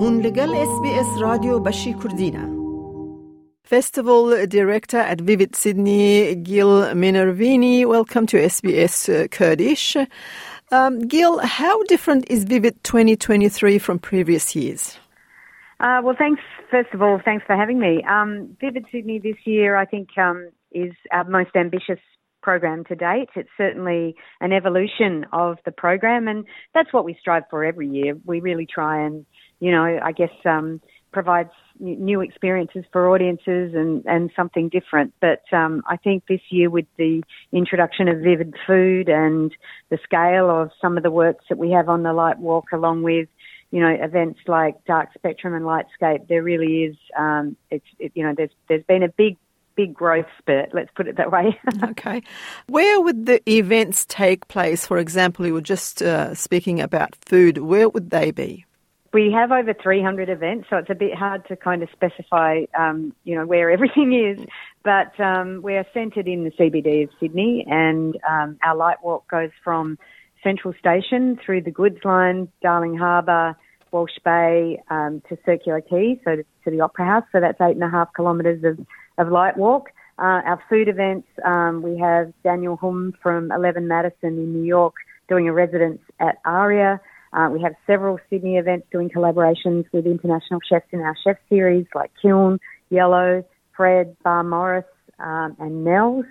هون لگل اس بی اس رادیو بشی کردینه Festival Director at Vivid Sydney, Gill Minervini. Welcome to SBS uh, Kurdish. Um, Gill, how different is Vivid 2023 from previous years? Uh, well, thanks, first of all, thanks for having me. Um, Vivid Sydney this year, I think, um, is our most ambitious program to date. It's certainly an evolution of the program, and that's what we strive for every year. We really try and you know, I guess um, provides new experiences for audiences and, and something different. But um, I think this year, with the introduction of vivid food and the scale of some of the works that we have on the Light Walk, along with you know events like Dark Spectrum and Lightscape, there really is. Um, it's it, you know there's there's been a big big growth spurt, let's put it that way. okay. Where would the events take place? For example, you were just uh, speaking about food. Where would they be? We have over 300 events, so it's a bit hard to kind of specify, um, you know, where everything is. But um, we're centred in the CBD of Sydney, and um, our light walk goes from Central Station through the goods line, Darling Harbour, Walsh Bay um, to Circular Quay, so to, to, the Opera House. So that's eight and a half kilometres of, of light walk. Uh, our food events, um, we have Daniel Humm from 11 Madison in New York doing a residence at Aria. Uh, we have several Sydney events doing collaborations with international chefs in our chef series like Kiln, Yellow, Fred, Bar Morris, um, and Nels.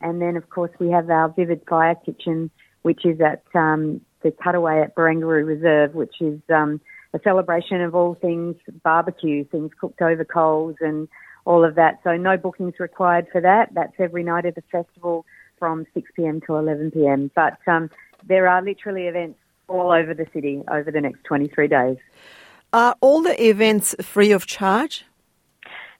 And then, of course, we have our Vivid Fire Kitchen, which is at um, the Cutaway at Barangaroo Reserve, which is um, a celebration of all things barbecue, things cooked over coals and all of that. So no bookings required for that. That's every night of the festival from 6 p.m. to 11 p.m. But um, there are literally events all over the city over the next 23 days. Are all the events free of charge?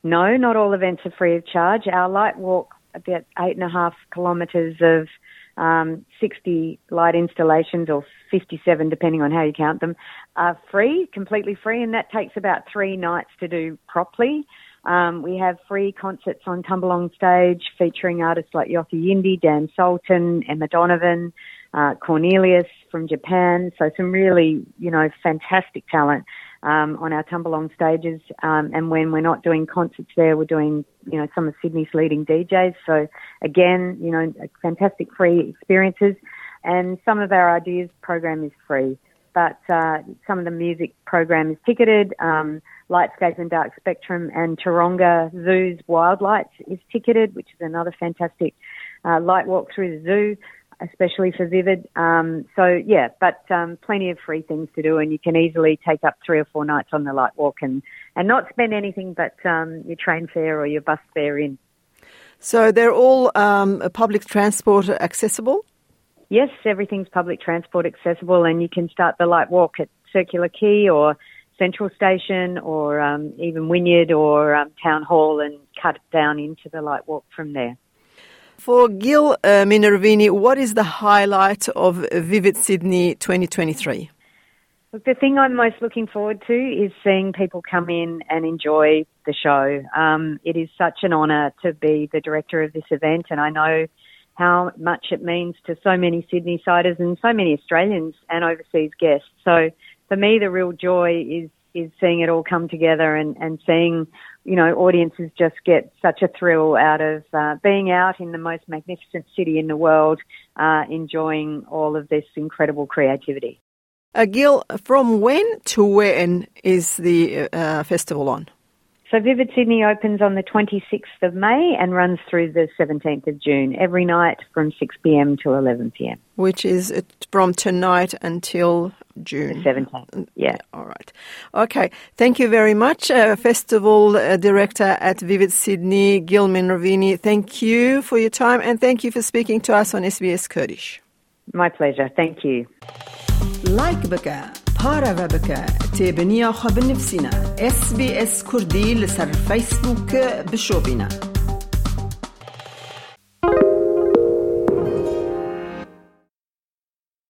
No, not all events are free of charge. Our light walk, about eight and a half kilometres of um, 60 light installations, or 57 depending on how you count them, are free, completely free, and that takes about three nights to do properly. Um, we have free concerts on Tumbalong stage featuring artists like Yothu Yindi, Dan Sultan, Emma Donovan, uh, Cornelius from Japan. So some really, you know, fantastic talent um, on our Tumbalong stages. Um, and when we're not doing concerts there, we're doing, you know, some of Sydney's leading DJs. So again, you know, fantastic free experiences. And some of our ideas program is free, but uh, some of the music program is ticketed. Um, Lightscape and Dark Spectrum and Taronga Zoo's Wild Lights is ticketed, which is another fantastic uh, light walk through the zoo especially for Vivid. Um, so yeah, but um, plenty of free things to do, and you can easily take up three or four nights on the light walk and and not spend anything but um, your train fare or your bus fare in. So they're all um, public transport accessible. Yes, everything's public transport accessible, and you can start the light walk at Circular Quay or Central Station or um, even Wynyard or um, Town Hall and cut down into the light walk from there. For Gill uh, Minervini, what is the highlight of Vivid Sydney 2023? Look, the thing I'm most looking forward to is seeing people come in and enjoy the show. Um, it is such an honour to be the director of this event, and I know how much it means to so many Sydney siders and so many Australians and overseas guests. So for me, the real joy is is seeing it all come together and, and seeing, you know, audiences just get such a thrill out of uh, being out in the most magnificent city in the world, uh, enjoying all of this incredible creativity. Uh, Gill, from when to when is the uh, festival on? So Vivid Sydney opens on the 26th of May and runs through the 17th of June, every night from 6 p.m. to 11 p.m. Which is from tonight until June. 17th, yeah. All right. Okay. Thank you very much, uh, Festival uh, Director at Vivid Sydney, Gilman Minervini. Thank you for your time and thank you for speaking to us on SBS Kurdish. My pleasure. Thank you. Like بك پارە بکە تێبنییا خە بنفسینە SسBS کوردی لەسەر فیسبووکە بشۆبینە.